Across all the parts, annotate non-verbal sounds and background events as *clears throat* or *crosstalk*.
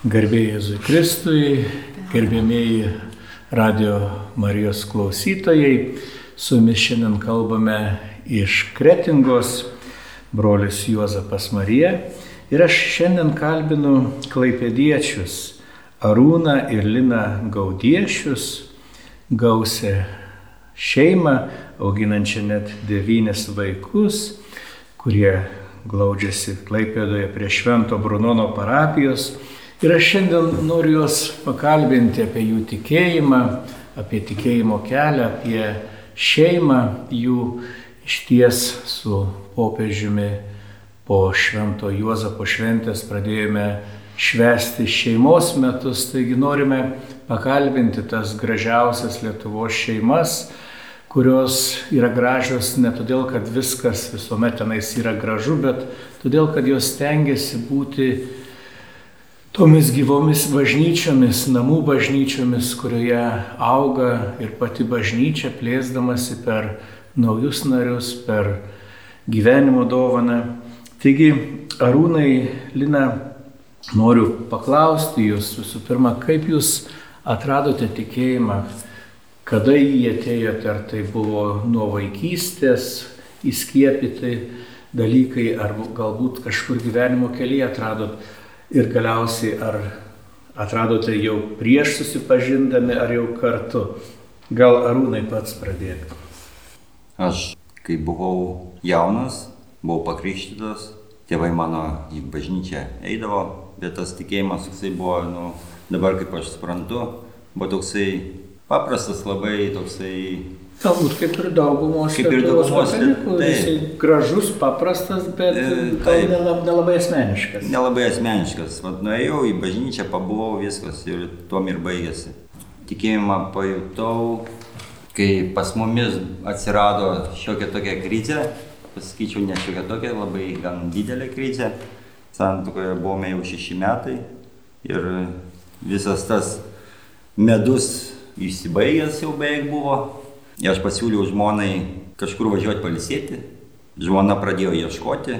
Garbėjai Jėzui Kristui, gerbėmėjai Radio Marijos klausytojai, su jumis šiandien kalbame iš Kretingos, brolis Juozapas Marija. Ir aš šiandien kalbinu klaipėdiečius Arūną ir Liną Gaudiešius, gausią šeimą, auginančią net devynis vaikus, kurie glaudžiasi Klaipėdoje prie Švento Brunono parapijos Ir aš šiandien noriu juos pakalbinti apie jų tikėjimą, apie tikėjimo kelią, apie šeimą jų išties su popiežiumi po Švento Juozapo šventės pradėjome švesti šeimos metus, taigi norime pakalbinti tas gražiausias Lietuvos šeimas, kurios yra gražios ne todėl, kad viskas visuomet tenais yra gražu, bet todėl, kad jos tengiasi būti tomis gyvomis bažnyčiomis, namų bažnyčiomis, kurioje auga ir pati bažnyčia, plėsdamasi per naujus narius, per gyvenimo dovaną. Taigi, Arūnai, Lina, noriu paklausti jūs visų pirma, kaip jūs atradote tikėjimą, kada jį atėjote, ar tai buvo nuo vaikystės įskiepyti dalykai, ar galbūt kažkur gyvenimo kelyje atradot ir galiausiai ar atradote jau prieš susipažindami, ar jau kartu. Gal Arūnai pats pradėk. Aš, kai buvau jaunas, buvau pakrikštytas, tėvai mano į bažnyčią eidavo, bet tas tikėjimas toksai buvo, nu, dabar kaip aš suprantu, buvo toksai paprastas, labai toksai Galbūt kaip ir daugumos kaip ir daugumos katalikų, jisai gražus, paprastas, bet taip, nelabai asmeniškas. Nelabai asmeniškas. Vat nuėjau į bažnyčią, pabuvau viskas ir tuom ir baigėsi. Tikėjimą pajutau, kai pas mumis atsirado šiokia tokia krizė, pasakyčiau, ne šiokia tokia, labai gan didelė krizė. Santukoje buvome jau šeši metai ir visas tas medus įsibaigęs jau beveik buvo Aš pasiūliau žmonai kažkur važiuoti palisėti, žmona pradėjo ieškoti.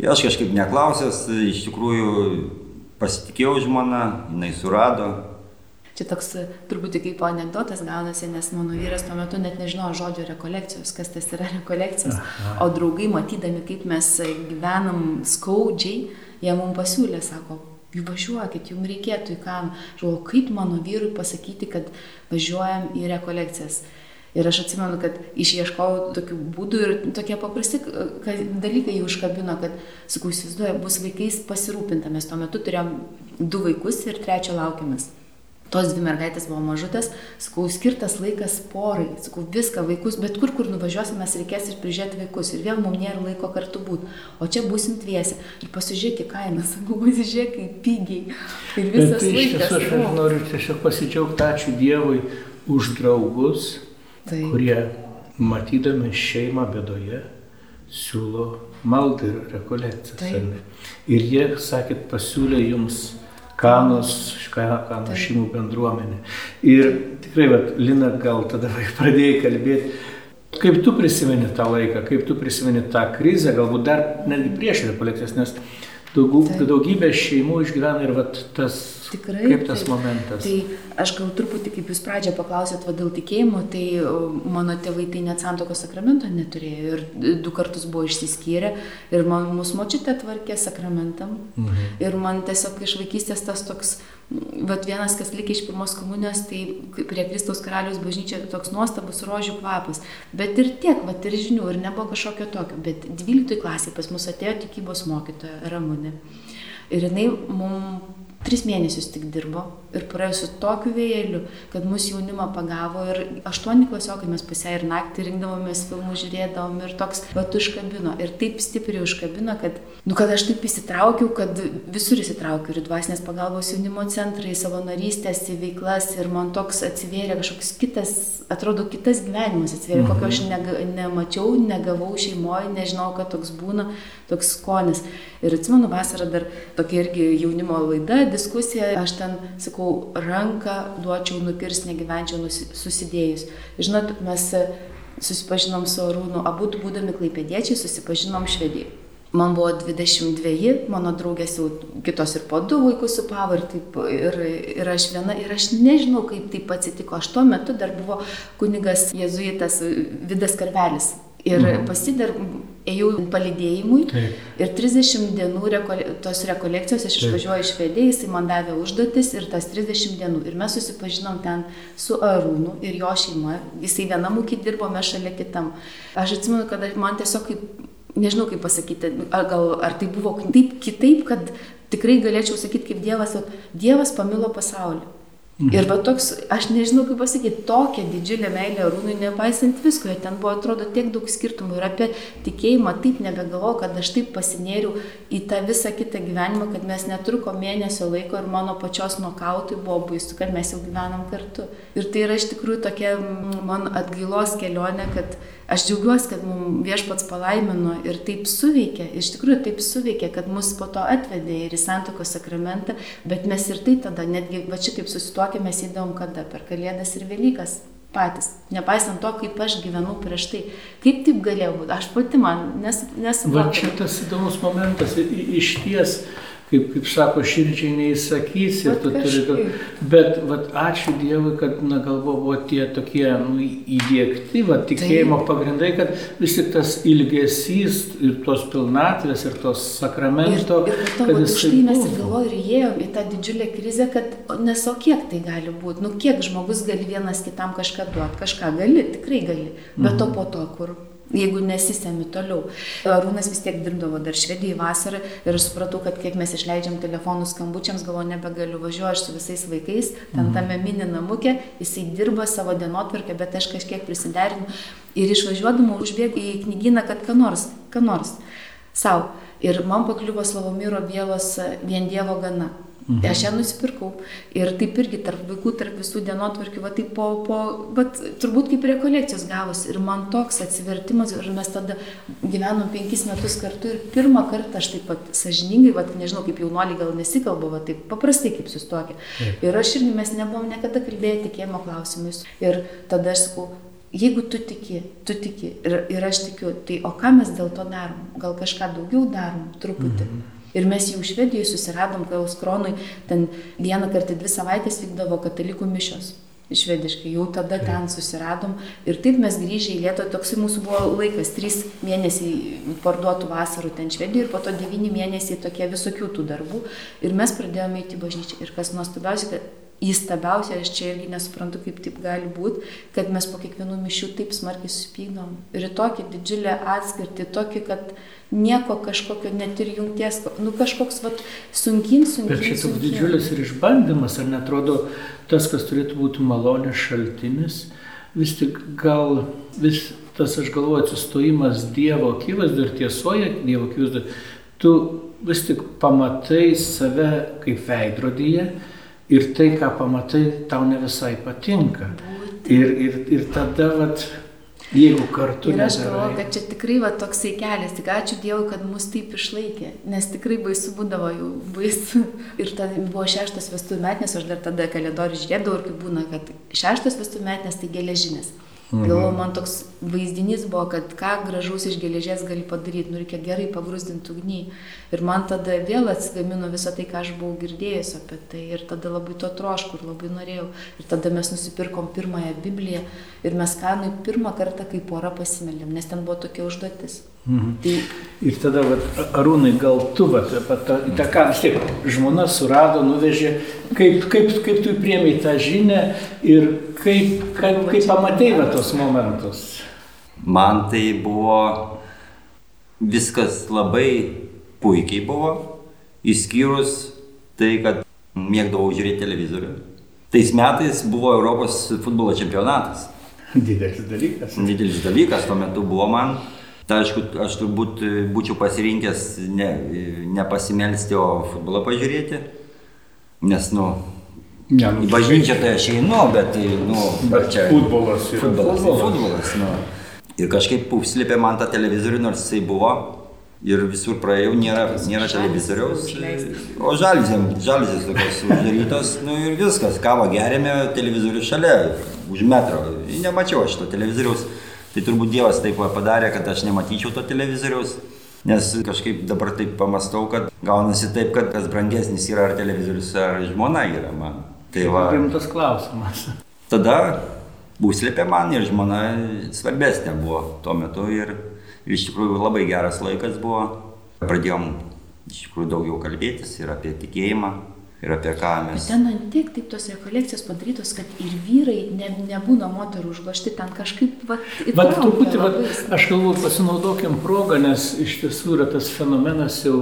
Ir aš kažkaip neklausęs, iš tikrųjų pasitikėjau žmona, jinai surado. Čia toks truputį kaip anegdotas gaunasi, nes mano vyras tuo metu net nežinojo žodžio rekolekcijos, kas tas yra rekolekcijos. O draugai, matydami, kaip mes gyvenam skaudžiai, jie mums pasiūlė, sako, važiuokit, jums reikėtų į kam. Žinau, kaip mano vyrui pasakyti, kad važiuojam į rekolekcijas. Ir aš atsimenu, kad išieškojau tokių būdų ir tokie paprasti dalykai jų užkabino, kad, sakau, įsivaizduoju, bus vaikais pasirūpinta. Mes tuo metu turėjom du vaikus ir trečią laukiamės. Tos dvi mergaitės buvo mažutės, sakau, skirtas laikas porai, sakau, viską vaikus, bet kur, kur nuvažiuosim, mes reikės ir prižiūrėti vaikus. Ir vėl mums nėra laiko kartu būti. O čia būsim dviesi. Ir pasižiūrėk į kainą, sakau, pasižiūrėk kaip pigiai. Ir visas bet, laikas. Aš, aš noriu tiesiog pasidžiaugti, ačiū Dievui už draugus, Taip. kurie matydami šeimą bėdoje siūlo maldą ir rekolekcijas. Ir jie, sakėt, pasiūlė jums kanos, kanų šeimų bendruomenė. Ir tikrai, vat, Lina, gal tada *laughs* pradėjai kalbėti, kaip tu prisimeni tą laiką, kaip tu prisimeni tą krizę, galbūt dar netgi prieš rekolekcijas, nes daugybė šeimų išgyvena ir vat, tas Tikrai. Kaip tas taip. momentas? Tai aš gal truputį, kaip jūs pradžioje paklausėt, va dėl tikėjimo, tai mano tėvai tai net santokos sakramento neturėjo ir du kartus buvo išsiskyrę ir man, mūsų močiutė tvarkė sakramentam. Mhm. Ir man tiesiog iš vaikystės tas toks, vat vienas, kas likė iš pirmos komunijos, tai prie Kristaus karalius bažnyčia toks nuostabus rožių kvapas. Bet ir tiek, vat ir žinių, ir nebuvo kažkokio tokio. Bet 12 klasėje pas mus atėjo tikybos mokytoja Ramūnė. Ir jinai mums Tris mėnesius tik dirbo ir praėjo su tokiu vėjeliu, kad mūsų jaunimą pagavo ir aštuoni klasiokai mes pusę ir naktį rinkdavomės filmus, žiūrėdavom ir toks pat užkabino. Ir taip stipriai užkabino, kad, nu, kad aš taip įsitraukiau, kad visur įsitraukiau ir dvasinės pagalbos jaunimo centrai, savanorystės į veiklas ir man toks atsivėrė kažkoks kitas, atrodo, kitas gyvenimas atsivėrė, mhm. kokio aš nega, nemačiau, negavau šeimoje, nežinau, kad toks būna, toks skonis. Ir atsimenu, vasarą dar tokia irgi jaunimo laida, diskusija, aš ten sakau, ranką duočiau nukirsti, negyvenčiau susidėjus. Žinot, mes susipažinom su Arūnu, abu būdami klaipėdiečiai, susipažinom Švedijoje. Man buvo 22, mano draugės jau kitos ir po du vaikus supavo ir, taip, ir, ir aš viena, ir aš nežinau, kaip taip atsitiko. Aš tuo metu dar buvo kunigas jėzuitas Vidas Karvelis. Ir mhm. pasidar, ėjau palidėjimui Taip. ir 30 dienų rekole, tos rekolekcijos aš išvažiuoju iš vedėjai, jisai man davė užduotis ir tas 30 dienų. Ir mes susipažinom ten su Arūnu ir jo šeima. Jisai vienam ūkį dirbo, mes šalia kitam. Aš atsimenu, kad man tiesiog kaip nežinau kaip pasakyti, ar, gal, ar tai buvo taip kitaip, kad tikrai galėčiau sakyti kaip Dievas, Dievas pamilo pasaulį. Ir va toks, aš nežinau kaip pasakyti, tokia didžiulė meilė Arūnui, nepaisant visko, ten buvo, atrodo, tiek daug skirtumų ir apie tikėjimą taip nebegalvojau, kad aš taip pasinėriau į tą visą kitą gyvenimą, kad mes netruko mėnesio laiko ir mano pačios nokautai buvo baisu, kad mes jau gyvenam kartu. Ir tai yra iš tikrųjų tokia man atgailos kelionė, kad aš džiaugiuosi, kad mums viešpats palaimino ir taip suveikė, iš tikrųjų taip suveikė, kad mus po to atvedė ir į santokos sakramentą, bet mes ir tai tada netgi va šitaip susituokėme tokį mes įdavom kada? Per Kalėdas ir Velykas patys. Nepaisant to, kaip aš gyvenau prieš tai. Kaip taip galėjo būti? Aš pati man nes, nesupratau. Va čia tas įdomus momentas. Iš ties kaip, kaip sako, širdžiai neįsakys ir tu turi. Bet vat, ačiū Dievui, kad, na, galvo buvo tie tokie nu, įdėkti, va, tikėjimo tai. pagrindai, kad vis tik tas ilgesys ir tos pilnatvės ir tos sakramento. Ir, ir to, kad už tai mes ir galvojom ir įėjom į tą didžiulę krizę, kad nes o kiek tai gali būti, nu kiek žmogus gali vienas kitam kažką duoti, kažką gali, tikrai gali, bet mhm. to po to, kur jeigu nesisemi toliau. Arūnas vis tiek dirbdavo dar švedijai vasarą ir aš supratau, kad kiek mes išleidžiam telefonų skambučiams, galvoju, nebegaliu važiuoju aš su visais vaikais, ten mhm. tame mini namukė, jisai dirba savo dienotvarkę, bet aš kažkiek prisiderinu ir išvažiuodama užbėgu į knygyną, kad ką nors, ką nors savo. Ir man pakliuvo Slavomiro Bielos vien Dievo gana. Mhm. Aš ją nusipirkau. Ir taip irgi tarp vaikų, tarp visų dienotvarkių, va taip po, po, bet turbūt kaip rekolekcijos gavus. Ir man toks atsivertimas, ir mes tada gyvenom penkis metus kartu ir pirmą kartą aš taip pat sažiningai, va nežinau, kaip jaunuoliai gal nesikalbu, va taip paprastai kaip sustokė. Ir aš irgi mes nebuvom niekada kalbėję tikėjimo klausimais. Ir tada aš sakau, jeigu tu tiki, tu tiki ir, ir aš tikiu, tai o ką mes dėl to darom? Gal kažką daugiau darom truputį? Mhm. Ir mes jau Švedijoje susiradom, kai Auskronui ten vieną kartą dvi savaitės vykdavo katalikų mišios. Švediškai, jau tada ten susiradom ir taip mes grįžę į Lietuvą, toksai mūsų buvo laikas, trys mėnesiai parduotų vasarų ten Švedijoje ir po to devyni mėnesiai tokie visokių tų darbų ir mes pradėjome eiti bažnyčią. Ir kas nuostabiausia, kad įstabiausia, aš čia irgi nesuprantu, kaip taip gali būti, kad mes po kiekvienų mišių taip smarkiai supykdom. Ir tokį didžiulę atskirtį, tokį, kad nieko kažkokio net ir jungties, nu kažkoks vat, sunkin, sunkin. Bet čia toks didžiulis ir išbandymas, ar netrodo tas, kas turėtų būti malonės šaltinis, vis tik gal vis tas, aš galvoju, atsistojimas Dievo akivaizdu ir tiesoje Dievo akivaizdu, tu vis tik pamatai save kaip veidrodyje ir tai, ką pamatai, tau ne visai patinka. Ir, ir, ir tada, vat, jeigu kartu. Ir aš galvoju, kad čia tikrai va, toksai kelias, tik ačiū Dievui, kad mus taip išlaikė, nes tikrai baisu būdavo jau baisu. Ir tada buvo šeštas vestuvių metinės, aš dar tada kalendorių žiūrėdavau ir kaip būna, kad šeštas vestuvių metinės tai geležinės. Mhm. Galvoju, man toks vaizdinys buvo, kad ką gražaus iš geležies gali padaryti, nu reikia gerai pagrūsdinti ugnį. Ir man tada vėl atsigamino visą tai, ką aš buvau girdėjęs apie tai. Ir tada labai to trošku ir labai norėjau. Ir tada mes nusipirkom pirmąją Bibliją ir mes kanui pirmą kartą kaip pora pasimeldėm, nes ten buvo tokia užduotis. Mhm. Tai... Ir tada, vat, Arūnai, gal tu, vat, tą, tą ką vis tiek žmona surado, nuvežė, kaip, kaip, kaip tu priemi tą žinę ir kaip, kaip, kaip pamatėjai va, tos momentus. Man tai buvo viskas labai puikiai buvo, išskyrus tai, kad mėgdavau žiūrėti televizorių. Tais metais buvo Europos futbolo čempionatas. Didelis dalykas. Didelis dalykas tuo metu buvo man. Tai aišku, aš turbūt e, būčiau pasirinkęs ne, e, nepasimelsti, o futbolą pažiūrėti. Nes, nu, ne, nu į bažnyčią tai aš einu, bet, tai, nu, bet čia futbolas. Futbolas, futbolas. futbolas nu. Ir kažkaip užslėpė man tą televizorių, nors jisai buvo. Ir visur praėjau, nėra, nėra televizoriaus. O žalzėm, žalzės tokios uždarytos, nu ir viskas, kavą gerėme, televizorius šalia, už metro. Nemačiau aš to televizoriaus. Tai turbūt Dievas taip padarė, kad aš nematyčiau to televizoriaus. Nes kažkaip dabar taip pamastau, kad gaunasi taip, kad kas brangesnis yra ar televizorius, ar žmona yra man. Tai va. Rimtas klausimas. Tada būslėpė man ir žmona svarbesnė buvo tuo metu ir, ir iš tikrųjų labai geras laikas buvo. Pradėjom iš tikrųjų daugiau kalbėtis ir apie tikėjimą, ir apie ką mes. Bet ten ant tiek taip tos rekolekcijos padarytos, kad ir vyrai ne, nebūna moterų užgošti, ten kažkaip... Va, Bet truputį, va, aš galvoju, pasinaudokim progą, nes iš tiesų yra tas fenomenas jau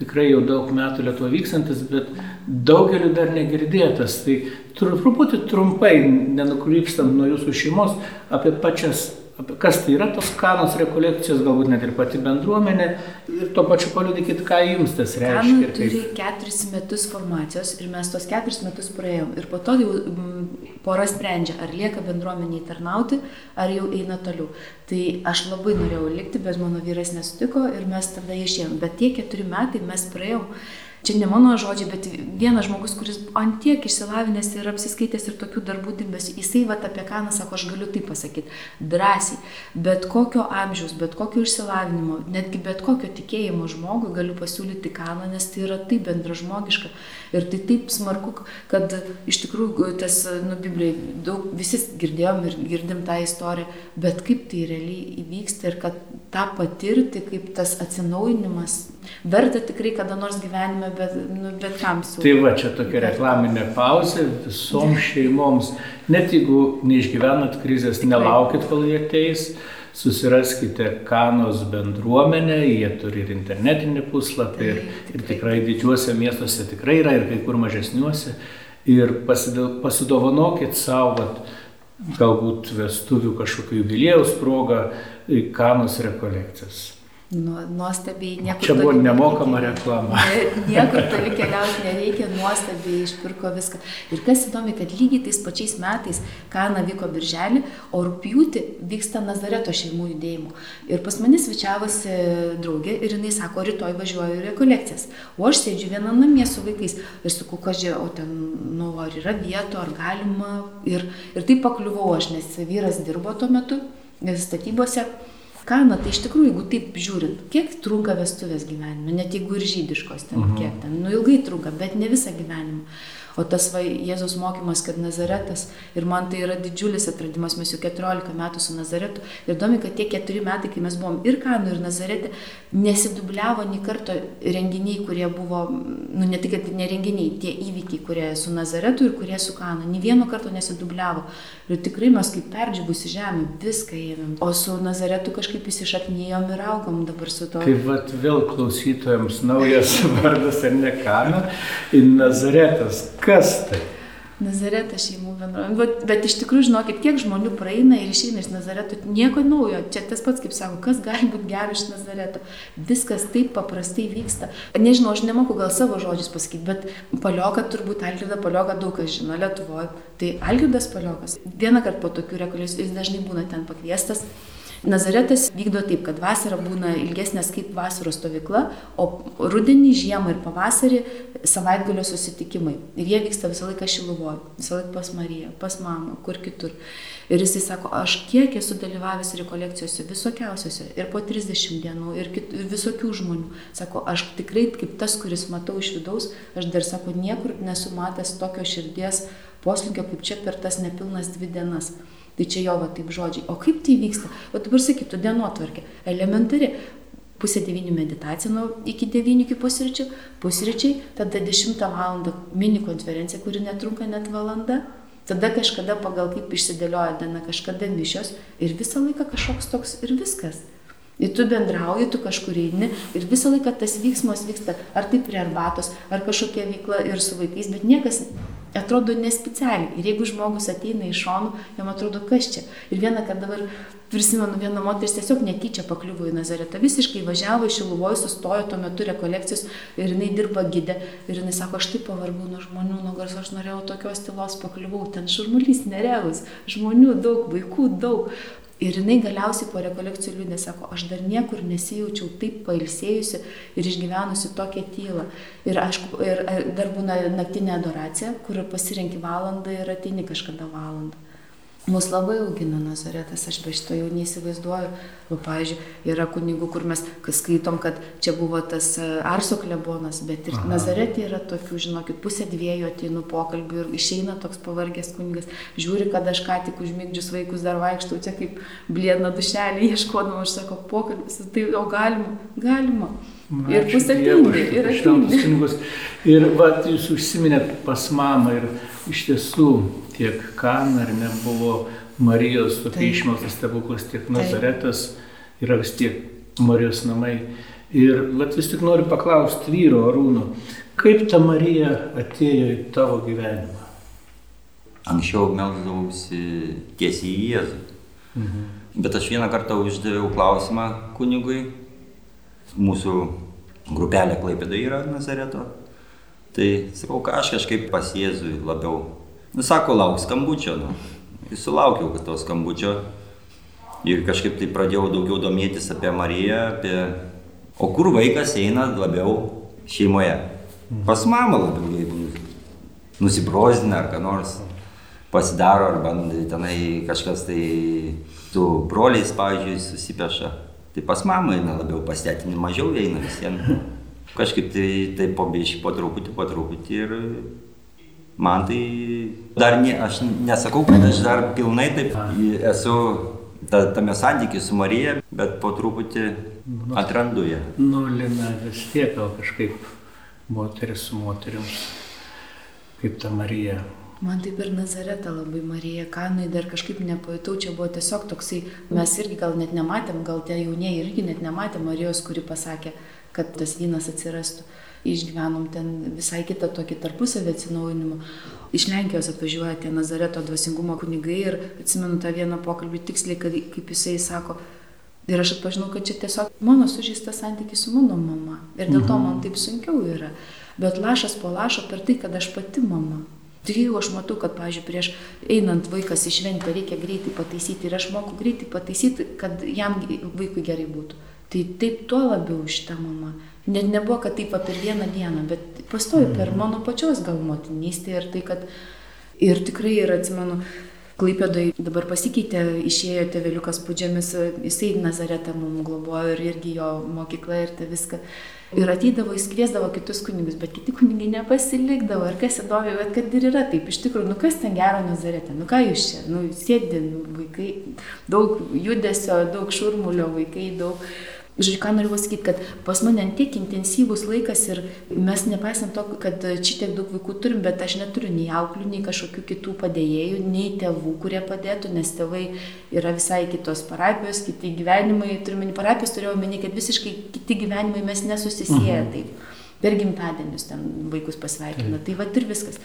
tikrai jau daug metų Lietuvoje vykstantis, bet daugeliu dar negirdėtas. Tai truputį trumpai, nenukrypstant nuo jūsų šeimos, apie pačias kas tai yra tos kanos rekolekcijos, galbūt net ir pati bendruomenė. Ir tuo pačiu paliudykit, ką jums tas reiškia. Kanų turi keturis metus formacijos ir mes tos keturis metus praėjom. Ir po to jau m, pora sprendžia, ar lieka bendruomeniai tarnauti, ar jau eina toliau. Tai aš labai norėjau likti, bet mano vyras nesutiko ir mes tada išėjom. Bet tie keturi metai mes praėjom čia ne mano žodžiai, bet vienas žmogus, kuris ant tiek išsilavinęs ir apsiskaitęs ir tokių darbų dirbęs, jisai va apie kaną sako, aš galiu tai pasakyti, drąsiai, bet kokio amžiaus, bet kokio išsilavinimo, netgi bet kokio tikėjimo žmogui galiu pasiūlyti kaną, nes tai yra taip bendražmogiška. Ir tai taip smarku, kad iš tikrųjų tas, nu, Biblijai daug visi girdėjom ir girdim tą istoriją, bet kaip tai realiai įvyksta ir kad tą patirti, kaip tas atsinaujinimas verta tikrai kada nors gyvenime, bet, nu, bet kam su. Tai va, čia tokia reklaminė pauzė visoms šeimoms. Net jeigu neišgyvenat krizės, nelaukit, kol jie ateis. Susiraskite Kanos bendruomenę, jie turi ir internetinį puslapį, ir, ir tikrai didžiuose miestuose tikrai yra, ir kai kur mažesniuose. Ir pasidovanokit savo, galbūt vestuvių kažkokių jubiliejaus progą, Kanos rekolekcijas. Nu, nuostabiai, niekur. Čia buvo nemokama reklama. Niekur toli keliauti nereikia, nuostabiai išpirko viską. Ir kas įdomi, kad lygiai tais pačiais metais Kana vyko birželį, o rūpjūti vyksta Nazareto šeimų judėjimų. Ir pas mane svečiavosi draugė ir jinai sako, rytoj važiuoju į rekolekcijas. O aš sėdžiu viena namie su vaikais ir sakau, kažkai, o ten, nu, ar yra vietų, ar galima. Ir, ir taip pakliuvau aš, nes vyras dirbo tuo metu statybose. Kana, tai iš tikrųjų, jeigu taip žiūrint, kiek trunka vestuvės gyvenime, net jeigu ir žydiškos ten, mhm. kiek ten, nu ilgai trunka, bet ne visą gyvenimą. O tas va, Jėzaus mokymas, kad Nazaretas, ir man tai yra didžiulis atradimas, mes jau 14 metų su Nazaretu, ir įdomi, kad tie 4 metai, kai mes buvom ir Kanu, ir Nazarete, nesidubliavo nei karto renginiai, kurie buvo, nu ne tik, kad ne renginiai, tie įvykiai, kurie su Nazaretu ir kurie su Kanu, nei vieno karto nesidubliavo. Ir tikrai mes kaip perdžiabusi žemė viską ėmėm. O su Nazaretu kažkaip įsišaknyjom ir augom dabar su to. Kaip vat, vėl klausytojams naujas *laughs* vardas ar ne Kana, Nazaretas Kas tai? Nazaretas šeimų bendruomenė. Bet, bet iš tikrųjų, žinokit, kiek žmonių praeina ir išeina iš Nazareto, nieko naujo. Čia tas pats, kaip sako, kas gali būti geras iš Nazareto. Viskas taip paprastai vyksta. Nežinau, aš nemoku gal savo žodžius pasakyti, bet Palioka turbūt Algirdą Palioką daug kas žino Lietuvoje. Tai Algirdas Paliokas, vieną kartą po tokių rekolekcijų, jis dažnai būna ten pakviestas. Nazaretas vykdo taip, kad vasara būna ilgesnės kaip vasaros stovykla, o rudenį, žiemą ir pavasarį savaitgalio susitikimai. Ir jie vyksta visą laiką Šiluvoje, visą laiką pas Mariją, pas mamą, kur kitur. Ir jisai sako, aš kiek esu dalyvavęs rekolekcijose visokiausiose ir po 30 dienų ir, kit, ir visokių žmonių. Sako, aš tikrai kaip tas, kuris matau iš vidaus, aš dar sako, niekur nesu matęs tokio širdies poslinkio kaip čia per tas nepilnas dvi dienas. Tai čia jo va taip žodžiai. O kaip tai vyksta? O dabar sakytų dienotvarkė. Elementari. Pusė devynių meditacija nuo iki devynių iki pusryčių, pusryčiai, tada 10 val. mini konferencija, kuri netrunka net valandą, tada kažkada pagal kaip išsidėlioja diena, kažkada mišios ir visą laiką kažkoks toks ir viskas. Ir tu bendrauji, tu kažkur eini ir visą laiką tas vyksmas vyksta, ar tai prie arbatos, ar kažkokia veikla ir su vaikais, bet niekas atrodo nespecialiai. Ir jeigu žmogus ateina iš šonų, jam atrodo, kas čia. Ir vieną, kad dabar prisimenu, viena moteris tiesiog netyčia pakliuvo į Nazaretą. Visiškai važiavo iš Šiluvoj, sustojo tuo metu rekolekcijos ir jinai dirba gydė. Ir jinai sako, aš taip pavargau nuo žmonių, nuo garso, aš norėjau tokios tylos pakliuvau. Ten šurmulys nerealus, žmonių daug, vaikų daug. Ir jinai galiausiai po rekolekcijų liūdė sako, aš dar niekur nesijaučiau taip pailsėjusi ir išgyvenusi tokią tylą. Ir aišku, ir dar būna naktinė adoracija, kur pasirenki valandą ir ateini kažkada valandą. Mus labai augina Nazaretas, aš be šito jau neįsivaizduoju. O, pavyzdžiui, yra kunigų, kur mes skaitom, kad čia buvo tas e, Arso klebonas, bet ir Aha. Nazaretė yra tokių, žinokit, pusė dviejų ateinu pokalbių ir išeina toks pavargęs kunigas, žiūri, kad aš ką tik užmigdžius vaikus dar vaikštau, čia kaip blėdna dušelį ieškodama, aš sako, pokalbis, tai o galima, galima. Na, ir pusė pinigų, ir pinigus. Ir va, jūs užsiminėt pas mamą ir iš tiesų tiek Kan ar nebuvo Marijos tokia išmeltas stebuklas, tiek Nazaretas yra vis tiek Marijos namai. Ir vat, vis tik noriu paklausti vyro Arūno, kaip ta Marija atėjo į tavo gyvenimą? Anksčiau melzdavausi tiesiai į Jėzų. Mhm. Bet aš vieną kartą uždaviau klausimą kunigui. Mūsų grupelė Klaipėda yra Nazareto. Tai sakau, ką aš kažkaip pas Jėzui labiau Nu, sako, lauk skambučio. Nu. Ir sulaukiau to skambučio. Ir kažkaip tai pradėjau daugiau domėtis apie Mariją, apie... O kur vaikas eina labiau šeimoje? Pas mamą labiau, jeigu nusibrozdina ar ką nors pasidaro, arba tenai kažkas tai su broliais, pavyzdžiui, susipeša. Tai pas mamą eina labiau, pas tėtinį mažiau eina visiems. Kažkaip tai, tai po bišį, po truputį, po truputį ir man tai dar ne, aš nesakau, kad aš dar pilnai taip esu ta, tame santykiu su Marija, bet po truputį nu, atrandu ją. Nulina vis tiek gal kažkaip moteris su moteriams, kaip ta Marija. Man taip ir Nazaretą labai Marija Kanai dar kažkaip nepajutau, čia buvo tiesiog toksai, mes irgi gal net nematėm, gal tie jaunieji irgi net nematė Marijos, kuri pasakė, kad tas vynas atsirastų išgyvenom ten visai kitą tokį tarpusavį atsinaujinimą. Iš Lenkijos atvažiuoja tie Nazareto dvasingumo kunigai ir atsimenu tą vieną pokalbį tiksliai, kad, kaip jisai sako, Ir aš atpažinau, kad čia tiesiog mano sužįstas santykis su mano mama. Ir dėl to mhm. man taip sunkiau yra. Bet lašas po lašo per tai, kad aš pati mama. Tai jeigu aš matau, kad, pavyzdžiui, prieš einant vaikas į šventę reikia greitai pataisyti ir aš moku greitai pataisyti, kad jam vaikui gerai būtų. Tai taip tuo labiau šitą mamą. Net nebuvo, kad taip per vieną dieną, bet pastoju per mhm. mano pačios gal motinystę ir tai, kad ir tikrai ir atsimenu, Klaipėdai dabar pasikeitė, išėjo tėveliukas pudžiamis, jisai Nazaretą mums globojo ir irgi jo mokykla ir tai viską. Ir ateidavo, jis kviesdavo kitus kunigus, bet kiti kunigai nepasilikdavo. Ir kas įdomu, bet kad ir yra taip, iš tikrųjų, nu kas ten gero Nazaretė, nu ką jūs čia, nu sėdi, nu, vaikai, daug judesio, daug šurmulio, vaikai, daug Žodžiu, ką noriu pasakyti, kad pas mane tiek intensyvus laikas ir mes nepaisant to, kad čia tiek daug vaikų turim, bet aš neturiu nei auklių, nei kažkokių kitų padėjėjų, nei tėvų, kurie padėtų, nes tėvai yra visai kitos parapijos, kiti gyvenimai, turime parapijos, turėjau omeny, kad visiškai kiti gyvenimai mes nesusisieja mhm. taip. Per gimtadienius ten vaikus pasveikina. Tai va ir viskas.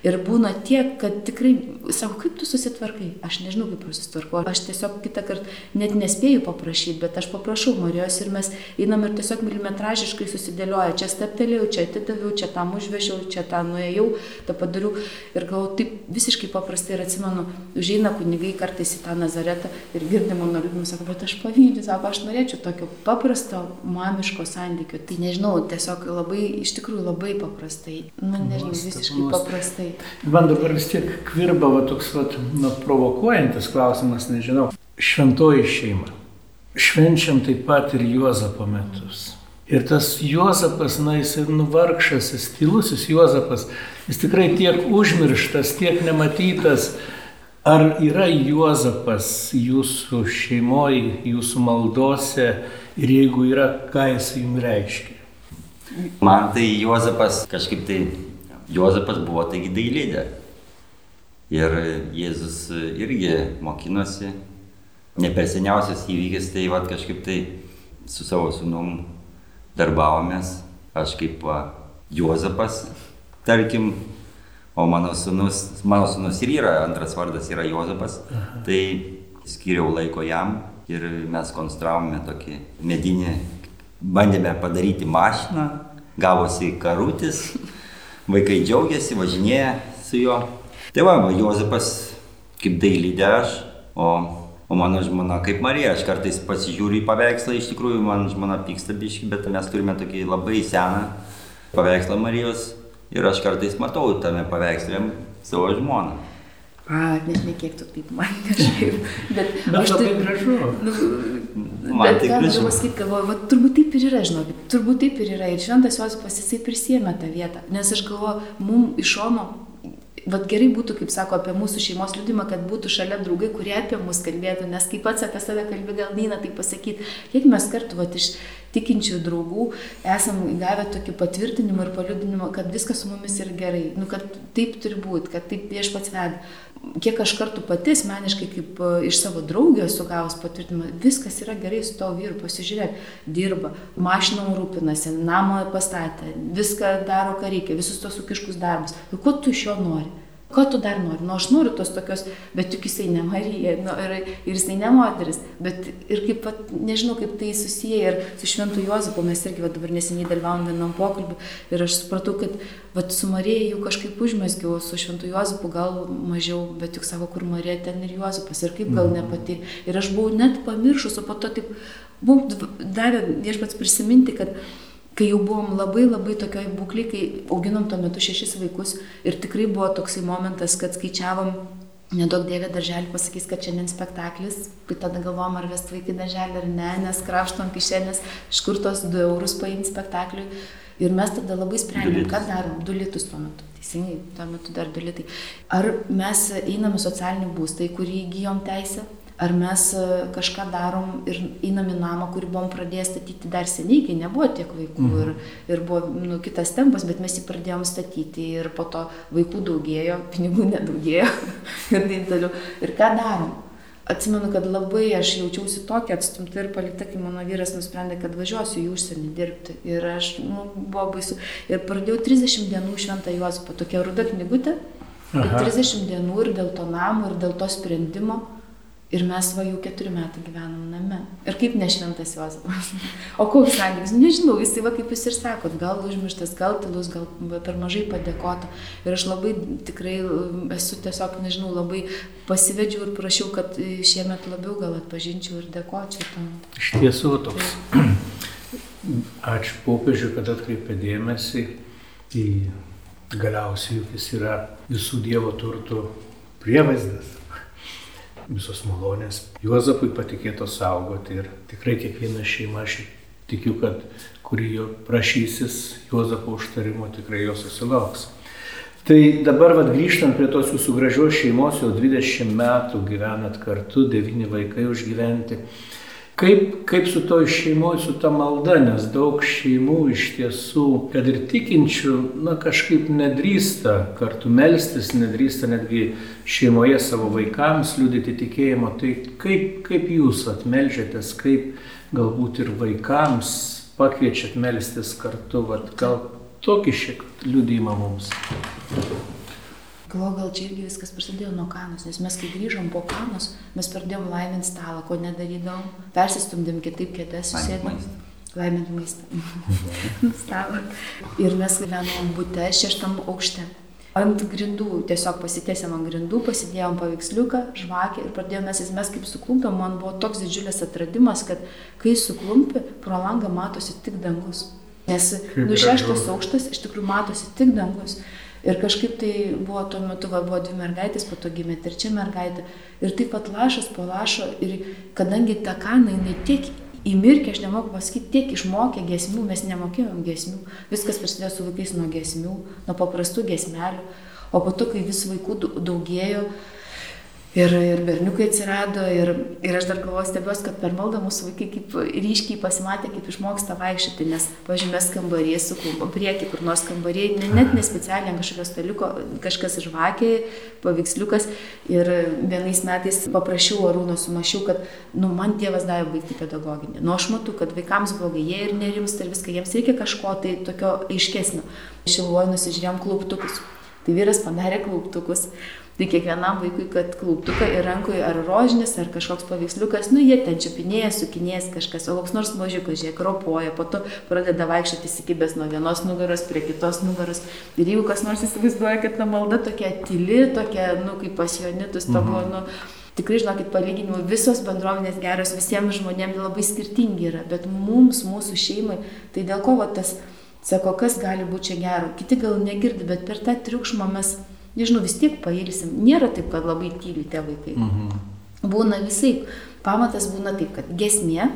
Ir būna tiek, kad tikrai, sako, kaip tu susitvarkai, aš nežinau, kaip susitvarkau, aš tiesiog kitą kartą net nespėju paprašyti, bet aš paprašau Marijos ir mes einam ir tiesiog milimetražiškai susidėlioja, čia steptelėjau, čia atidaviau, čia tam užvežiau, čia tą nuėjau, tą padariau. Ir gal taip visiškai paprastai ir atsimenu, užeina kunigai kartais į tą Nazaretą ir girdi mano liūdimą, sako, bet aš pavydžiu, sako, aš norėčiau tokio paprasto mamiško santykio. Tai nežinau, tiesiog labai, iš tikrųjų labai paprastai, nu nežinau, visiškai paprastai. Taip. Man dabar vis tiek kvirba va, toks va, nu, provokuojantis klausimas, nežinau. Šventoji šeima. Švenčiam taip pat ir Juozapo metus. Ir tas Juozapas, na, jis ir nuvarkšas, jis tylusis Juozapas, jis tikrai tiek užmirštas, tiek nematytas. Ar yra Juozapas jūsų šeimoje, jūsų maldose ir jeigu yra, ką jis jums reiškia? Man tai Juozapas kažkaip tai Juozapas buvo taigi dailidė. Ir Jėzus irgi mokinosi. Ne per seniausias įvykis, tai vad kažkaip tai su savo sunum darbavomės. Aš kaip va, Juozapas, tarkim, o mano sunus, mano sunus ir yra, antras vardas yra Juozapas. Aha. Tai skiriau laiko jam ir mes konstravome tokį medinį, bandėme padaryti mašiną, gavosi karutis vaikai džiaugiasi, važinėja su juo. Tai va, Jozapas kaip dailydė aš, o, o mano žmona kaip Marija, aš kartais pasižiūriu į paveikslą, iš tikrųjų man žmona pyksta biški, bet mes turime tokį labai seną paveikslą Marijos ir aš kartais matau tame paveiksle savo žmoną. A, net ne kiek tu taip man kažkaip. Bet, Bet aš tai- gražu. Nu, Man bet tai gražu. galiu pasakyti, galvoju, va, turbūt taip ir yra, žinokit, turbūt taip ir yra. Ir šventas Josipas jisai prisėmė tą vietą. Nes aš galvoju, mums iš šono, vad gerai būtų, kaip sako, apie mūsų šeimos liūdimą, kad būtų šalia draugai, kurie apie mus kalbėtų, nes kaip pats apie save kalbė, gal neina tai pasakyti. Kiek mes kartu, va, iš tikinčių draugų esam gavę tokį patvirtinimą ir paliudinimą, kad viskas su mumis yra gerai, nu, kad taip turi būti, kad taip viešpats veda kiek aš kartų pati asmeniškai, kaip e, iš savo draugio esu gavus patvirtinimą, viskas yra gerai su tavo vyru, pasižiūrėk, dirba, mašinom rūpinasi, namą pastatė, viską daro, ką reikia, visus tos sukiškus darbus. Ir ko tu iš jo nori? Ko tu dar nori? Nu, aš noriu tos tokios, bet juk jisai ne Marija nu, ir, ir jisai ne moteris. Bet ir kaip, pat, nežinau, kaip tai susiję ir su Šventu Jozapu, mes irgi va, dabar neseniai dalyvavom vienam pokalbį ir aš supratau, kad va, su Marija jau kažkaip užmesgiau, su Šventu Jozapu gal mažiau, bet juk sako, kur Marija ten ir Jozapas ir kaip gal ne pati. Ir aš buvau net pamiršus, o po to taip, mums davė viešpats prisiminti, kad kai jau buvom labai labai tokioj būklėj, kai auginom tuo metu šešis vaikus ir tikrai buvo toksai momentas, kad skaičiavom, nedaug dievė darželį pasakys, kad šiandien spektaklis, tai tada galvom, ar vest vaikai darželį ar ne, nes kraštom kišenės, iš kur tos 2 eurus paimti spektakliui. Ir mes tada labai sprendėm, ką darom, 2 litus tuo metu. Teisingai, tuo metu dar 2 litai. Ar mes einame socialinį būstą, į kurį įgyjom teisę, ar mes e, kažką darom ir einam į namą, kurį buvom pradėję statyti dar seniai, kai nebuvo tiek vaikų mhm. ir, ir buvo nu, kitas tempas, bet mes jį pradėjom statyti ir po to vaikų daugėjo, *laughs* pinigų nedaugėjo *laughs* ir taip toliau. Ir ką darom? Atsimenu, kad labai aš jaučiausi tokia atstumta ir palikta, kai mano vyras nusprendė, kad važiuosiu į užsienį dirbti. Ir aš, nu, buvo baisu. Ir pradėjau 30 dienų šventą Juozapą, tokia ruda knygutė. Ir 30 dienų ir dėl to namo, ir dėl to sprendimo. Ir mes va jau keturi metai gyvenam name. Ir kaip nešventas Jozapas. O koks santykis? Nežinau, jis va kaip jūs ir sakot, gal užmirštas, gal tylus, gal per mažai padėkota. Ir aš labai tikrai esu tiesiog, nežinau, labai pasivedžiau ir prašiau, kad šiemet labiau gal atpažinčiau ir dėkočiau tam. Iš tiesų toks. *clears throat* Ačiū popiežiui, kad atkreipė dėmesį į galiausiai, juk jis yra visų Dievo turtų prievaizdas visos malonės Juozapui patikėto saugoti ir tikrai kiekviena šeima, aš tikiu, kad kuri jo prašysis Juozapo užtarimo, tikrai jo susilauks. Tai dabar vad grįžtant prie tos jūsų gražios šeimos, jau 20 metų gyvenat kartu, 9 vaikai užgyventi. Kaip, kaip su to šeimoje, su ta malda, nes daug šeimų iš tiesų, kad ir tikinčių, na kažkaip nedrįsta kartu melstis, nedrįsta netgi šeimoje savo vaikams liūdėti tikėjimo. Tai kaip, kaip jūs atmelžiatės, kaip galbūt ir vaikams pakviečiat melstis kartu, vat, gal tokį šiek liūdėjimą mums. Galvoju, gal čia irgi viskas prasidėjo nuo kanos, nes mes kai grįžom po kanos, mes pradėjom laiminti stalą, ko nedarydavom, persistumdėm kitaip kėdės, susėdėm. Laiminti maistą. *laughs* Stalą. Ir mes gyvenom būte šeštam aukšte. Ant grindų, tiesiog pasitėsėm ant grindų, pasidėjom paveiksliuką, žvakę ir pradėjome mes, mes kaip suklumpėm, man buvo toks didžiulis atradimas, kad kai suklumpi, pro langą matosi tik dangus. Nes nu šeštas aukštas iš tikrųjų matosi tik dangus. Ir kažkaip tai buvo tuo metu, va, buvo dvi mergaitės, po to gimė trečia mergaitė. Ir taip pat lašas po lašo, ir kadangi ta kana, jinai tiek įmirkė, aš nemoku pasakyti, tiek išmokė gesmių, mes nemokėjom gesmių. Viskas prasidėjo su vaikais nuo gesmių, nuo paprastų gesmelių. O po to, kai vis vaikų daugėjo, Ir, ir berniukai atsirado ir, ir aš dar galvoju stebiuosi, kad per maldą mūsų vaikai kaip ryškiai pasimatė, kaip išmoksta vaikščioti, nes, pažymės kambarį su prieki, kur nors kambarį, net nespecialiai ant kažkokio staliuko, kažkas žvakė, paveiksliukas. Ir vienais metais paprašiau Arūno, sumašiau, kad, nu, man Dievas davė baigti pedagoginį. Nu, aš matau, kad vaikams blogai, jie ir nerimsta ir viską, jiems reikia kažko tai tokio aiškesnio. Šiluoju nusižiūrėjom klauptukus. Tai vyras padarė klauptukus. Tai kiekvienam vaikui, kad klauptuką ir rankoje ar rožinis, ar kažkoks paveiksliukas, nu jie ten čiupinėja, sukinėjas kažkas, o koks nors mažiukas, žiūrėk, ropoja, po to pradeda vaikščioti įsikibęs nuo vienos nugaros prie kitos nugaros. Ir jeigu kas nors įsivaizduoja, kad ta malda tokia tyli, tokia, nu, kaip pas Jonitus, to buvo, nu, tikrai, žinokit, palyginimui visos bendruomenės geros visiems žmonėms labai skirtingi yra, bet mums, mūsų šeimai, tai dėl ko va, tas, sako, kas gali būti čia gero, kiti gal negirdi, bet per tą triukšmą mes nežinau, vis tiek pailsim. Nėra taip, kad labai tyli tie vaikai. Mhm. Būna visai. Pamatas būna taip, kad gesmė,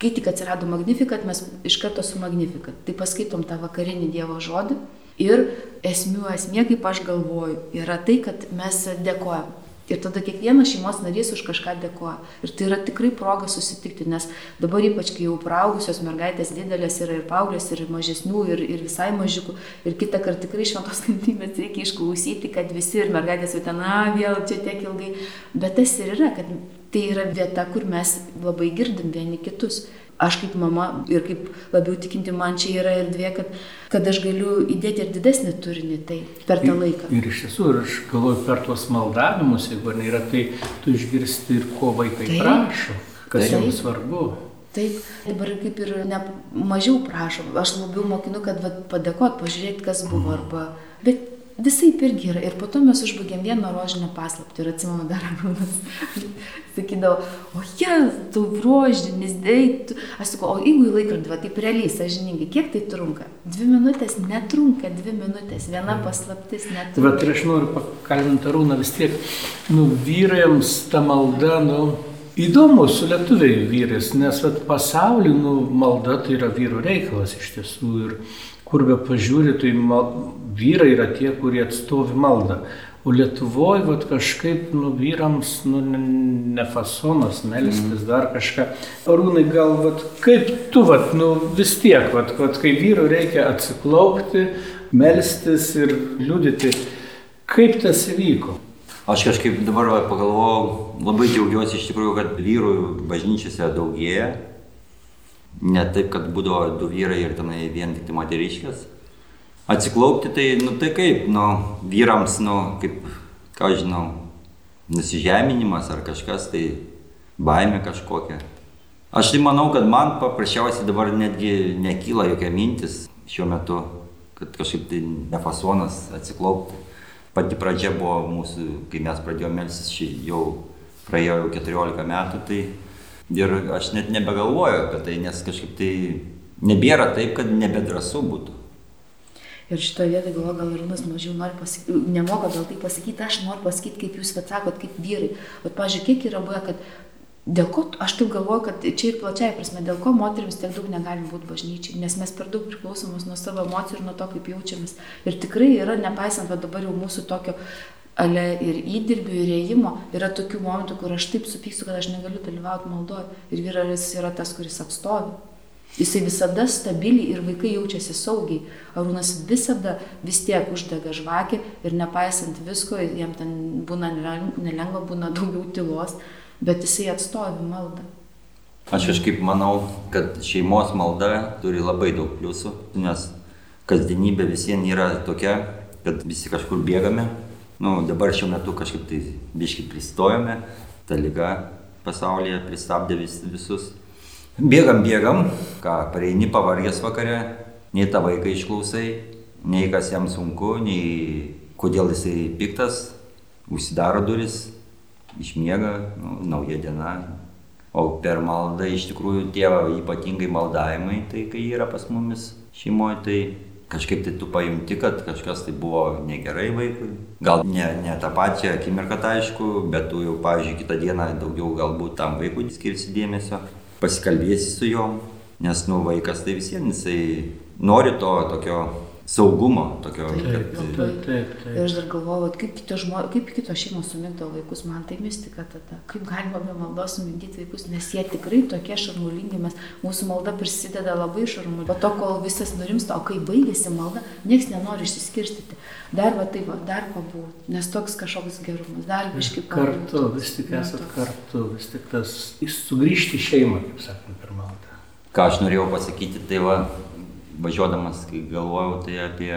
kai tik atsirado Magnifikat, mes iš karto su Magnifikat. Tai paskaitom tą vakarinį Dievo žodį. Ir esmių esmė, kaip aš galvoju, yra tai, kad mes dėkojam. Ir tada kiekvienas šeimos narys už kažką dėkoja. Ir tai yra tikrai proga susitikti, nes dabar ypač, kai jau praugusios mergaitės didelės yra ir paauglės, ir mažesnių, ir, ir visai mažikų. Ir kitą kartą tikrai šventos kantrybės reikia išklausyti, kad visi ir mergaitės jau ten, na, vėl čia tiek ilgai. Bet tas ir yra, kad tai yra vieta, kur mes labai girdim vieni kitus aš kaip mama ir kaip labiau tikinti, man čia yra erdvė, kad, kad aš galiu įdėti ir didesnį turinį tai per tą laiką. Ir, ir iš tiesų, ir aš galvoju, per tuos maldavimus, jeigu nėra, tai tu išgirsti ir ko vaikai Taip. prašo, kas Taip. jiems svarbu. Taip, dabar kaip ir ne, mažiau prašom, aš labiau mokinu, kad vat, padėkot, pažiūrėti, kas buvo, mm. arba, bet Visai irgi yra. Ir po to mes užbaigėm vieną rožinę paslaptį. Ir atsimenu dar Arūnas *laughs* sakydavo, o jie, tu rožinis, dai. Tu... Aš sakau, o jeigu į laikrodį, va, taip realiai, sažininkai, kiek tai trunka? Dvi minutės netrunka, dvi minutės. Viena paslaptis netrunka. Bet ir aš noriu pakalbinti Arūną vis tiek, nu, vyrams ta malda, nu, Įdomu su lietuviai vyrais, nes vat, pasaulį nu, malda tai yra vyrų reikalas iš tiesų ir kur be pažiūri, tai mal, vyrai yra tie, kurie atstovi maldą. O Lietuvoje vat, kažkaip nu, vyrams nu, ne fasonas, melstis mm. dar kažką. Arūnai, gal vat, kaip tu, vat, nu, vis tiek, vat, vat, kai vyrui reikia atsiklaupti, melstis ir liudyti, kaip tas įvyko? Aš kažkaip dabar va, pagalvojau, labai džiaugiuosi iš tikrųjų, kad vyrų bažnyčiose daugėja. Ne taip, kad būdavo du vyrai ir tenai vien tik tai moteriškės Atsiklaupti tai, nu tai kaip, nu, vyrams, nu, kaip, ką žinau, nusižeminimas ar kažkas, tai baime kažkokia. Aš tai manau, kad man paprasčiausiai dabar netgi nekyla jokia mintis šiuo metu, kad kažkaip tai nefasonas atsiklaupti. Pati pradžia buvo mūsų, kai mes pradėjome melsis, jau praėjo jau 14 metų, tai ir aš net nebegalvoju apie tai, nes kažkaip tai nebėra taip, kad nebedrasu būtų. Ir šitoje vietoje galvoju, gal Irūnas mažiau nori pasakyti, nemoka gal tai pasakyti, aš noriu pasakyti, kaip jūs atsakot, kaip vyrai. Bet, pažiūrėk, kiek yra buvę, kad dėl ko, aš taip galvoju, kad čia ir plačiai prasme, dėl ko moteriams tiek daug negalim būti bažnyčiai, nes mes per daug priklausomos nuo savo emocijų ir nuo to, kaip jaučiamės. Ir tikrai yra, nepaisant, kad dabar jau mūsų tokio ale ir įdirbių, ir ėjimo, yra tokių momentų, kur aš taip supyksiu, kad aš negaliu dalyvauti maldoje. Ir vyras yra tas, kuris atstovi. Jisai visada stabiliai ir vaikai jaučiasi saugiai. Arūnas visada vis tiek uždega žvakį ir nepaisant visko, jam ten būna nelengva, būna daugiau tylos, bet jisai atstovi maldą. Aš kažkaip manau, kad šeimos malda turi labai daug pliusų, nes kasdienybė visiems yra tokia, kad visi kažkur bėgame. Nu, dabar šiuo metu kažkaip tai biškai pristojame, ta lyga pasaulyje pristabdė vis, visus. Bėgam, bėgam, ką pareini pavargęs vakare, nei tą vaiką išklausai, nei kas jam sunku, nei kodėl jisai piktas, užsidaro duris, išmiega, nu, nauja diena. O per maldą iš tikrųjų tėvą ypatingai maldavimai, tai kai yra pas mumis šeimoje, tai kažkaip tai tu pajunti, kad kažkas tai buvo negerai vaikui. Gal ne, ne tą pačią akimirką, tai aišku, bet tu jau, pavyzdžiui, kitą dieną daugiau galbūt tam vaikui skirsi dėmesio pasikalbėsi su juom, nes nu vaikas tai vis vien jisai nori to tokio saugumo tokio. Taip, kad... taip, taip, taip. Ir aš dar galvoju, kaip kitos, žmo, kaip kitos šeimos sumigdo vaikus, man tai mistika tada. Kaip galima be maldos sumigdyti vaikus, nes jie tikrai tokie šarmulingi, mes, mūsų malda prisideda labai šarmulingi. Po to, kol visas nurimsta, o kai baigėsi malda, niekas nenori išsiskirstyti. Dar va taip, va, dar pabūti, nes toks kažkoks gerumas, dar biškai pabūti. Kartu, vis tik esat toks... kartu, vis tik tas, sugrįžti į šeimą, kaip sakome, per maldą. Ką aš norėjau pasakyti, tai va, važiuodamas, kai galvojau, tai apie,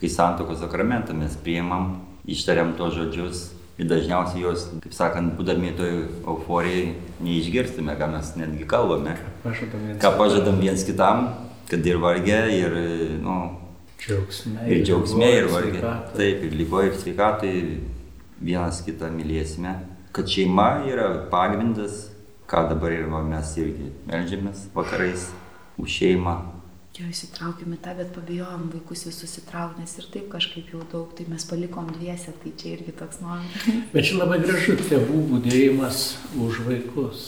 kai santokos sakramentą mes priimam, ištariam tos žodžius ir dažniausiai juos, kaip sakant, būdami toj euforijai, neišgirstume, ką mes netgi kalbame. Ką pažadam viens kitam, kad ir vargė, ir, nu, džiaugsme, ir, džiaugsme, ir vargė. Taip, ir lygoje, ir sveikatai vienas kitą mylėsime. Kad šeima yra pagrindas, ką dabar ir mes irgi melžiamės vakarais už šeimą, jo įsitraukėm į tą, bet pabijojom vaikus visus įtraukti, nes ir taip kažkaip jau daug, tai mes palikom dviese, tai čia irgi toks noras. *laughs* Bet čia labai gražu tėvų būdėjimas už vaikus.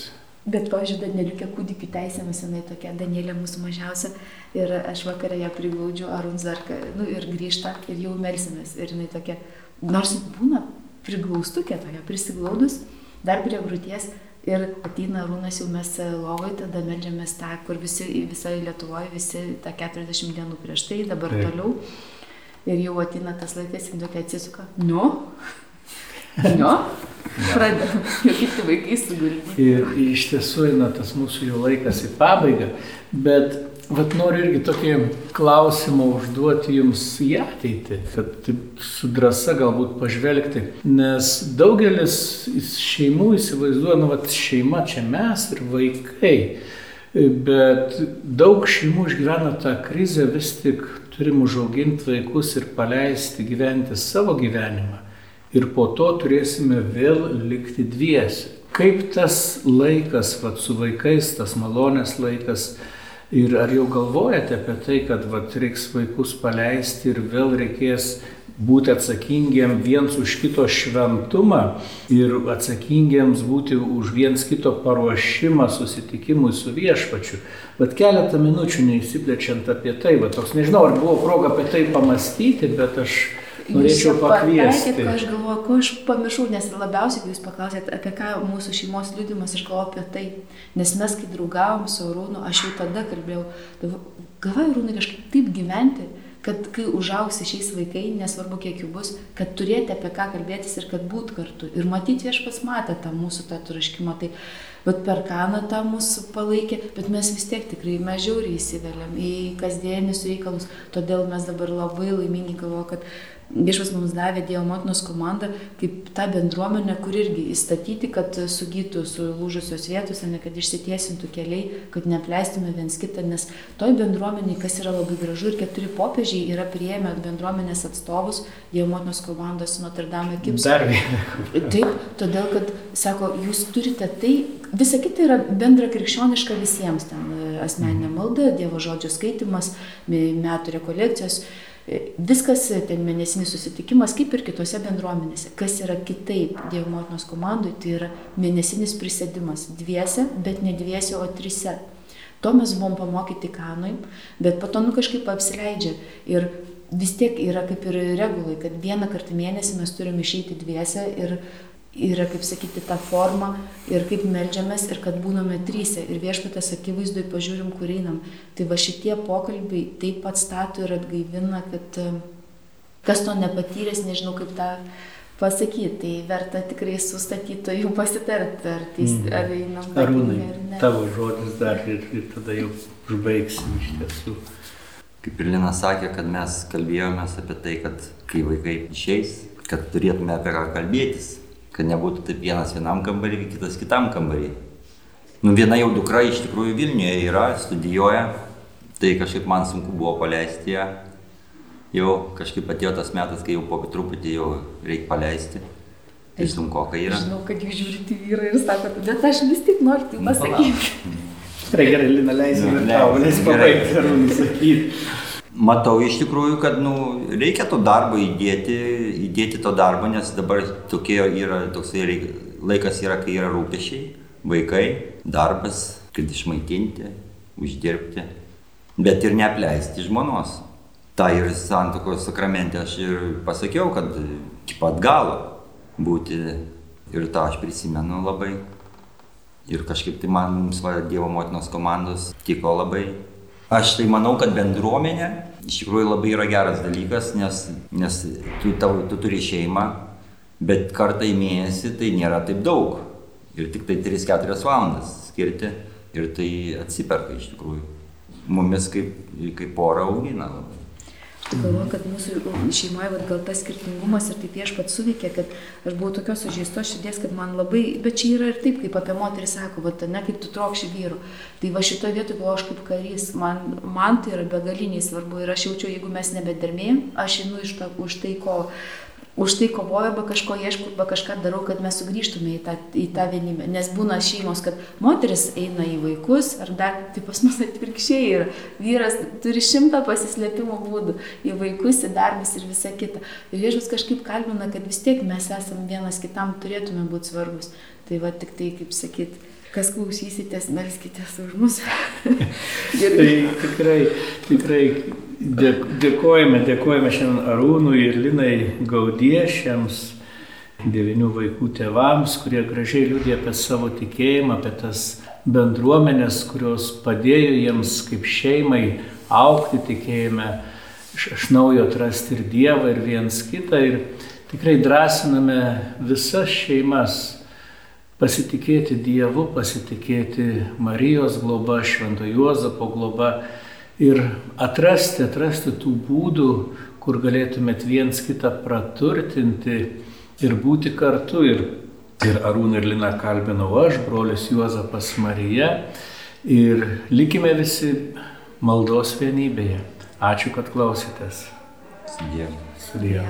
Bet, pavyzdžiui, Danieliukė kūdikių teisėmis, jinai tokia, Danielė mūsų mažiausia, ir aš vakarą ją priglaudžiu, Arun Zarka, nu ir grįžta, ir jau melsimės, ir jinai tokia, nors būna priglaustukė tokia, prisiglaudus, dar prie grūties, Ir ateina rūnas jau mes lovai, tada medžiamės tą, kur visi, visoje Lietuvoje, visi tą 40 dienų prieš tai, dabar Taip. toliau. Ir jau ateina tas laikas, ir tokia atsisuka. Nu, *laughs* nu, pradeda, jau kiti vaikai suguldyti. Ir iš tiesų eina tas mūsų jau laikas į pabaigą, bet Vat noriu irgi tokį klausimą užduoti jums į ateitį, kad su drąsa galbūt pažvelgti, nes daugelis šeimų įsivaizduoja, nu, vat šeima čia mes ir vaikai, bet daug šeimų išgyvena tą krizę, vis tik turim užauginti vaikus ir paleisti gyventi savo gyvenimą ir po to turėsime vėl likti dviesi. Kaip tas laikas, vat su vaikais, tas malonės laikas, Ir ar jau galvojate apie tai, kad vat, reiks vaikus paleisti ir vėl reikės būti atsakingiem viens už kito šventumą ir atsakingiems būti už viens kito paruošimą susitikimui su viešpačiu. Bet keletą minučių neįsiplečiant apie tai, bet toks nežinau, ar buvo proga apie tai pamastyti, bet aš norėčiau pakviesti. Ką aš galvoju, ko aš pamiršau, nes labiausiai, jūs paklausėt, apie ką mūsų šeimos liūdimas, aš galvoju apie tai. Nes mes, kai draugavom su Arūnu, aš jau tada kalbėjau, galvoju, Arūnai, kažkaip taip gyventi, kad kai užaugs šiais vaikai, nesvarbu kiek jų bus, kad turėti apie ką kalbėtis ir kad būt kartu. Ir matyti viešpas matė tą mūsų tą traškimą. Tai bet per kaną tą mūsų palaikė, bet mes vis tiek tikrai mes žiauriai įsiveliam į kasdienius reikalus. Todėl mes dabar labai laimingi galvo, kad Viešas mums davė Dievo motinos komandą kaip tą bendruomenę, kur irgi įstatyti, kad sugytų sulūžusios vietos, ne kad išsitiesintų keliai, kad neapleistume viens kitą, nes toj bendruomeniai, kas yra labai gražu ir keturi popiežiai yra prieėmę bendruomenės atstovus Dievo motinos komandos Notre Dame Kipso. Dar vieną. Taip, todėl, kad, sako, jūs turite tai, visa kita yra bendra krikščioniška visiems, ten asmeninė malda, Dievo žodžio skaitimas, metų rekolekcijos. Viskas, ten mėnesinis susitikimas, kaip ir kitose bendruomenėse. Kas yra kitaip Dievo motinos komandai, tai yra mėnesinis prisėdimas dviese, bet ne dviese, o trise. To mes buvom pamokyti kanui, bet po to nu kažkaip apsileidžia. Ir vis tiek yra kaip ir regulai, kad vieną kartą mėnesį mes turime išeiti dviese ir yra, kaip sakyti, ta forma ir kaip melžiamės ir kad būname trysia ir viešpatės akivaizdui pažiūrim, kur einam. Tai va šitie pokalbiai taip pat stato ir atgaivina, kad e, kas to nepatyręs, nežinau kaip tą pasakyti, tai verta tikrai su statytoju pasitarti, ar, teis, mm. ar einam. Arūnai, ar ne. Tavo žodis dar ir, ir tada jau užbaigsim iš tiesų. Kaip ir Lina sakė, kad mes kalbėjomės apie tai, kad kai vaikai išeis, kad turėtume apie ką kalbėtis kad nebūtų taip vienas vienam kambarį, kitas kitam kambarį. Nu, viena jau dukra iš tikrųjų Vilniuje yra, studijuoja, tai kažkaip man sunku buvo paleisti ją. Jau kažkaip atėjo tas metas, kai jau po truputį jau reikia paleisti. Tai sunku, kai yra. Žinau, kad jūs žiūrite vyrą ir sakote, bet aš vis tik noriu tai pasakyti. Gerai, gerai, Lina, leisime tau, leis pabaigti ir nusakyti matau iš tikrųjų, kad nu, reikia to darbo įdėti, įdėti to darbo, nes dabar tokie yra, toksai laikas yra, kai yra rūpešiai, vaikai, darbas, kad išmaitinti, uždirbti, bet ir neapleisti žmonos. Ta ir santokos sakramente aš ir pasakiau, kad iki pat galo būti ir tą aš prisimenu labai. Ir kažkaip tai man Dievo motinos komandos tiko labai. Aš tai manau, kad bendruomenė iš tikrųjų labai yra geras dalykas, nes, nes tu, tau, tu turi šeimą, bet kartą į mėnesį tai nėra taip daug. Ir tik tai 3-4 valandas skirti ir tai atsiperka iš tikrųjų. Mumis kaip, kaip pora augina labai. Galvoju, kad mūsų šeimoje vat, gal tas skirtingumas ir taip viešpat suveikė, kad aš buvau tokios sužeistos širdies, kad man labai, bet čia yra ir taip, kaip apie moterį sako, vat, ne kaip tu trokši vyrų. Tai va šitoje vietoje galvoju aš kaip karys, man, man tai yra begaliniai svarbu ir aš jaučiu, jeigu mes nebedermėjim, aš einu iš to, už tai, ko už tai kovoju, arba kažko ieškau, arba kažką darau, kad mes sugrįžtume į tą, į tą vienybę. Nes būna šeimos, kad moteris eina į vaikus, ar dar, tai pas mus atvirkščiai yra. Vyras turi šimtą pasislėpimo būdų į vaikus, į darbus ir visą kitą. Ir viešas kažkaip kalbina, kad vis tiek mes esame vienas kitam, turėtume būti svarbus. Tai va tik tai, kaip sakyt, kas klausysitės, melskitės už mus. *laughs* tai tikrai, tikrai Dėkojame, dėkojame šiandien Arūnui ir Linai Gaudiešiams, devinių vaikų tėvams, kurie gražiai liūdė apie savo tikėjimą, apie tas bendruomenės, kurios padėjo jiems kaip šeimai aukti tikėjime, iš, iš naujo atrasti ir Dievą, ir viens kitą. Ir tikrai drąsiname visas šeimas pasitikėti Dievu, pasitikėti Marijos globa, Švento Juozapo globa ir atrasti, atrasti tų būdų, kur galėtumėt viens kitą praturtinti ir būti kartu. Ir, ir Arūną ir Liną kalbinau aš, brolius Juozapas Marija. Ir likime visi maldos vienybėje. Ačiū, kad klausėtės. Sudie. Sudie.